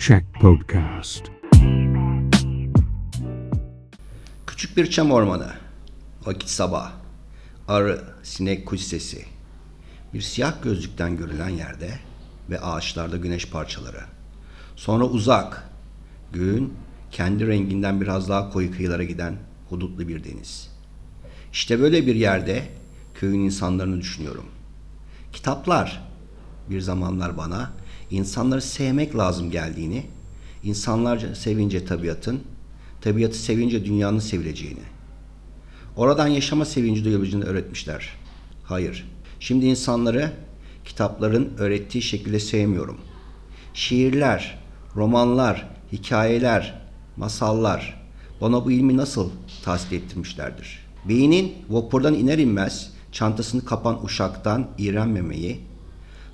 Check Podcast. Küçük bir çam ormanı. Vakit sabah. Arı, sinek kuş sesi. Bir siyah gözlükten görülen yerde ve ağaçlarda güneş parçaları. Sonra uzak. Gün kendi renginden biraz daha koyu kıyılara giden hudutlu bir deniz. İşte böyle bir yerde köyün insanlarını düşünüyorum. Kitaplar bir zamanlar bana insanları sevmek lazım geldiğini, insanlarca sevince tabiatın, tabiatı sevince dünyanın sevileceğini, oradan yaşama sevinci duyabileceğini öğretmişler. Hayır, şimdi insanları kitapların öğrettiği şekilde sevmiyorum. Şiirler, romanlar, hikayeler, masallar bana bu ilmi nasıl tahsil ettirmişlerdir? Beynin vapurdan iner inmez çantasını kapan uşaktan iğrenmemeyi,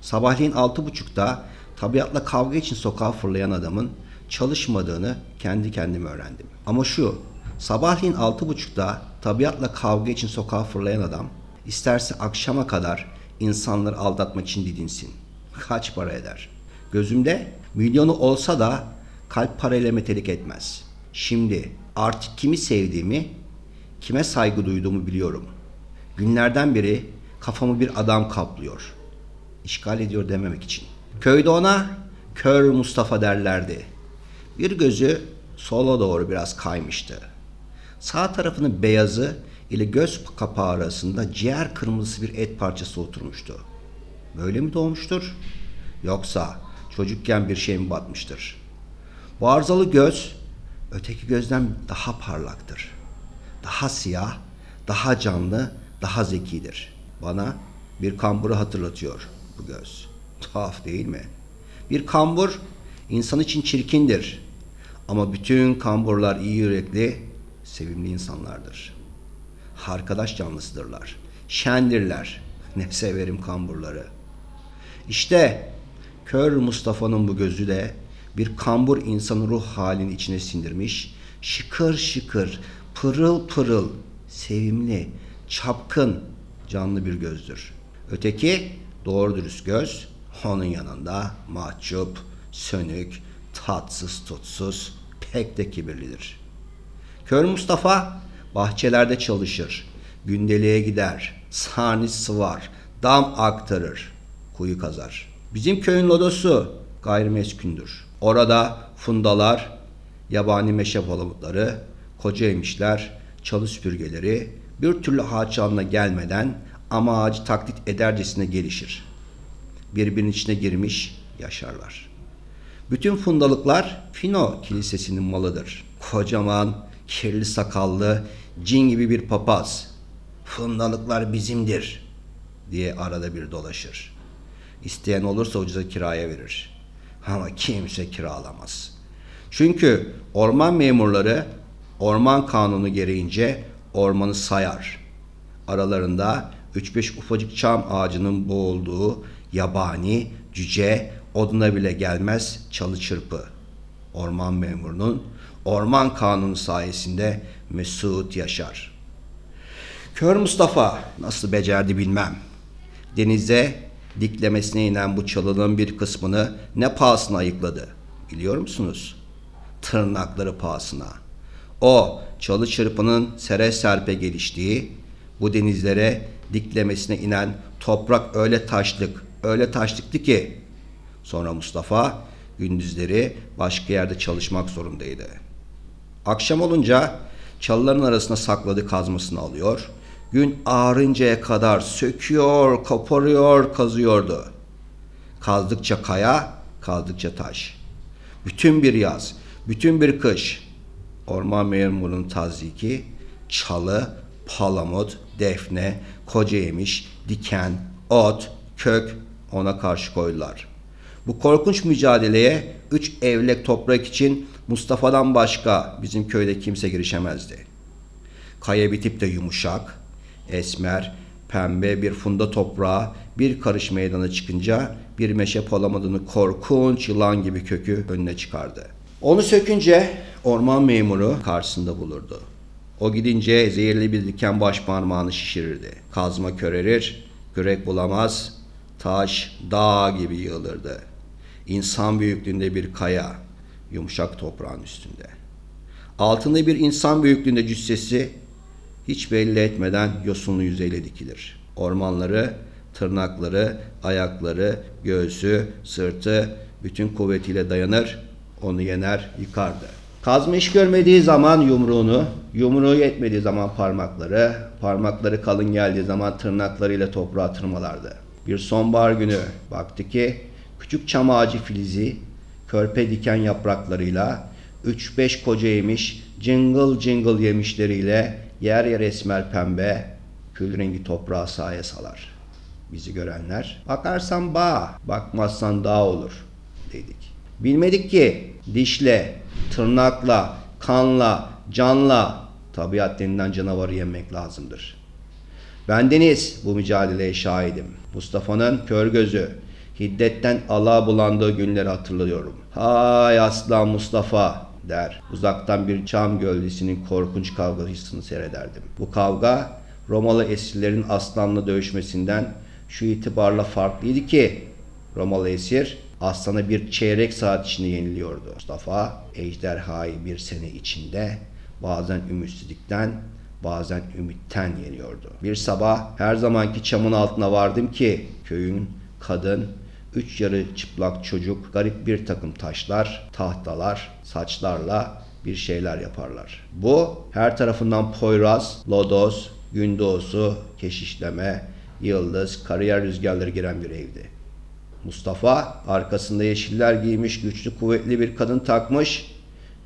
sabahleyin altı buçukta tabiatla kavga için sokağa fırlayan adamın çalışmadığını kendi kendime öğrendim. Ama şu, sabahleyin altı buçukta tabiatla kavga için sokağa fırlayan adam, isterse akşama kadar insanları aldatmak için didinsin. Kaç para eder? Gözümde milyonu olsa da kalp parayla metelik etmez. Şimdi artık kimi sevdiğimi, kime saygı duyduğumu biliyorum. Günlerden beri kafamı bir adam kaplıyor. İşgal ediyor dememek için. Köyde ona kör Mustafa derlerdi. Bir gözü sola doğru biraz kaymıştı. Sağ tarafının beyazı ile göz kapağı arasında ciğer kırmızısı bir et parçası oturmuştu. Böyle mi doğmuştur? Yoksa çocukken bir şey mi batmıştır? Bu arızalı göz öteki gözden daha parlaktır. Daha siyah, daha canlı, daha zekidir. Bana bir kamburu hatırlatıyor bu göz. Tuhaf değil mi? Bir kambur insan için çirkindir. Ama bütün kamburlar iyi yürekli, sevimli insanlardır. Arkadaş canlısıdırlar. Şendirler. Ne severim kamburları. İşte kör Mustafa'nın bu gözü de bir kambur insanın ruh halini içine sindirmiş, şıkır şıkır, pırıl pırıl, sevimli, çapkın, canlı bir gözdür. Öteki doğru dürüst göz, onun yanında mahcup, sönük, tatsız tutsuz, pek de kibirlidir. Kör Mustafa bahçelerde çalışır, gündeliğe gider, sarnıç sıvar, dam aktarır, kuyu kazar. Bizim köyün lodosu gayrimeskündür. Orada fundalar, yabani meşe palamutları, koca emişler, çalı süpürgeleri bir türlü ağaç alına gelmeden ama ağacı taklit edercesine gelişir. Birbirinin içine girmiş yaşarlar. Bütün fundalıklar Fino Kilisesi'nin malıdır. Kocaman, kirli sakallı, cin gibi bir papaz. Fundalıklar bizimdir diye arada bir dolaşır. İsteyen olursa ucuza kiraya verir. Ama kimse kiralamaz. Çünkü orman memurları orman kanunu gereğince ormanı sayar. Aralarında 3-5 ufacık çam ağacının boğulduğu yabani, cüce, oduna bile gelmez çalı çırpı. Orman memurunun orman kanunu sayesinde mesut yaşar. Kör Mustafa nasıl becerdi bilmem. Denize diklemesine inen bu çalının bir kısmını ne pahasına ayıkladı biliyor musunuz? Tırnakları pahasına. O çalı çırpının sere serpe geliştiği bu denizlere diklemesine inen toprak öyle taşlık, öyle taşlıktı ki sonra Mustafa gündüzleri başka yerde çalışmak zorundaydı. Akşam olunca çalıların arasına sakladığı kazmasını alıyor, gün ağarıncaya kadar söküyor, koparıyor, kazıyordu. Kazdıkça kaya, kazdıkça taş. Bütün bir yaz, bütün bir kış orman memurunun taziki, çalı, palamut, defne, koca yemiş, diken, ot, kök ona karşı koydular. Bu korkunç mücadeleye üç evlek toprak için Mustafa'dan başka bizim köyde kimse girişemezdi. Kaya bitip de yumuşak, esmer, pembe bir funda toprağa bir karış meydana çıkınca bir meşe palamadını korkunç yılan gibi kökü önüne çıkardı. Onu sökünce orman memuru karşısında bulurdu. O gidince zehirli bir diken baş parmağını şişirirdi. Kazma körerir, kürek bulamaz, taş dağ gibi yığılırdı. İnsan büyüklüğünde bir kaya, yumuşak toprağın üstünde. Altında bir insan büyüklüğünde cüssesi hiç belli etmeden yosunlu yüzeyle dikilir. Ormanları, tırnakları, ayakları, göğsü, sırtı bütün kuvvetiyle dayanır, onu yener, yıkardı. Kazma iş görmediği zaman yumruğunu, yumruğu yetmediği zaman parmakları, parmakları kalın geldiği zaman tırnaklarıyla toprağa tırmalardı. Bir sonbahar günü baktı ki küçük çam ağacı filizi körpe diken yapraklarıyla 3-5 koca yemiş cıngıl cıngıl yemişleriyle yer yer esmer pembe kül rengi toprağı sahaya salar. Bizi görenler bakarsan bağ, bakmazsan dağ olur dedik. Bilmedik ki dişle, tırnakla, kanla, canla tabiat denilen canavarı yemek lazımdır. Bendeniz bu mücadeleye şahidim. Mustafa'nın kör gözü, hiddetten ala bulandığı günleri hatırlıyorum. Hay aslan Mustafa der. Uzaktan bir çam gölgesinin korkunç kavgasını seyrederdim. Bu kavga Romalı esirlerin aslanla dövüşmesinden şu itibarla farklıydı ki Romalı esir aslana bir çeyrek saat içinde yeniliyordu. Mustafa ejderhayı bir sene içinde bazen ümitsizlikten bazen ümitten yeniyordu. Bir sabah her zamanki çamın altına vardım ki köyün kadın, üç yarı çıplak çocuk, garip bir takım taşlar, tahtalar, saçlarla bir şeyler yaparlar. Bu her tarafından poyraz, lodos, gün doğusu, keşişleme, yıldız, kariyer rüzgarları giren bir evdi. Mustafa arkasında yeşiller giymiş güçlü kuvvetli bir kadın takmış.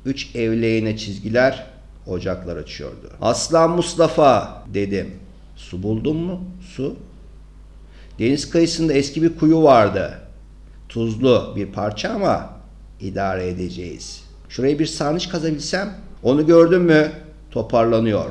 Üç evleğine çizgiler ocaklar açıyordu. Aslan Mustafa dedim. Su buldun mu? Su. Deniz kıyısında eski bir kuyu vardı. Tuzlu bir parça ama idare edeceğiz. Şuraya bir sarnıç kazabilsem onu gördün mü? Toparlanıyor.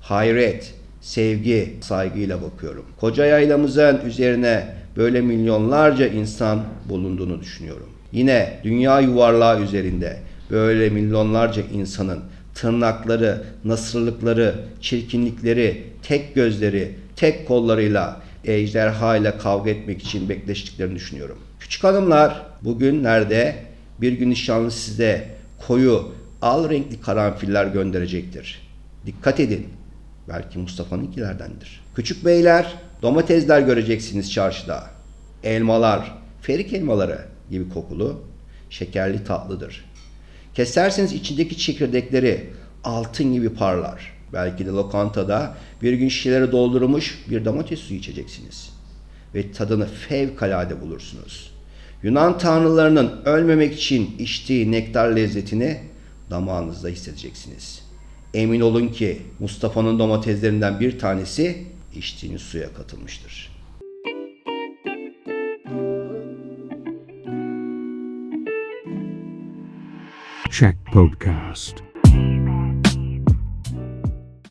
Hayret, sevgi, saygıyla bakıyorum. Koca yaylamızın üzerine böyle milyonlarca insan bulunduğunu düşünüyorum. Yine dünya yuvarlağı üzerinde böyle milyonlarca insanın tırnakları, nasırlıkları, çirkinlikleri, tek gözleri, tek kollarıyla ejderha ile kavga etmek için bekleştiklerini düşünüyorum. Küçük hanımlar bugünlerde bir gün nişanlı size koyu, al renkli karanfiller gönderecektir. Dikkat edin. Belki Mustafa'nınkilerdendir. Küçük beyler domatesler göreceksiniz çarşıda. Elmalar, ferik elmaları gibi kokulu, şekerli tatlıdır. Keserseniz içindeki çekirdekleri altın gibi parlar. Belki de lokantada bir gün şişelere doldurulmuş bir domates suyu içeceksiniz. Ve tadını fevkalade bulursunuz. Yunan tanrılarının ölmemek için içtiği nektar lezzetini damağınızda hissedeceksiniz. Emin olun ki Mustafa'nın domateslerinden bir tanesi içtiğiniz suya katılmıştır. Check Podcast.